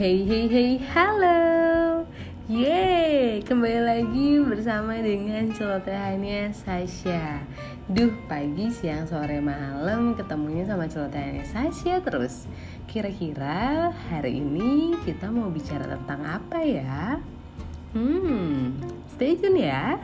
Hey hey hey halo. Yeay kembali lagi bersama dengan celotehannya Sasha. Duh pagi siang sore malam ketemunya sama celotehannya Sasha terus. Kira-kira hari ini kita mau bicara tentang apa ya? Hmm stay tune ya.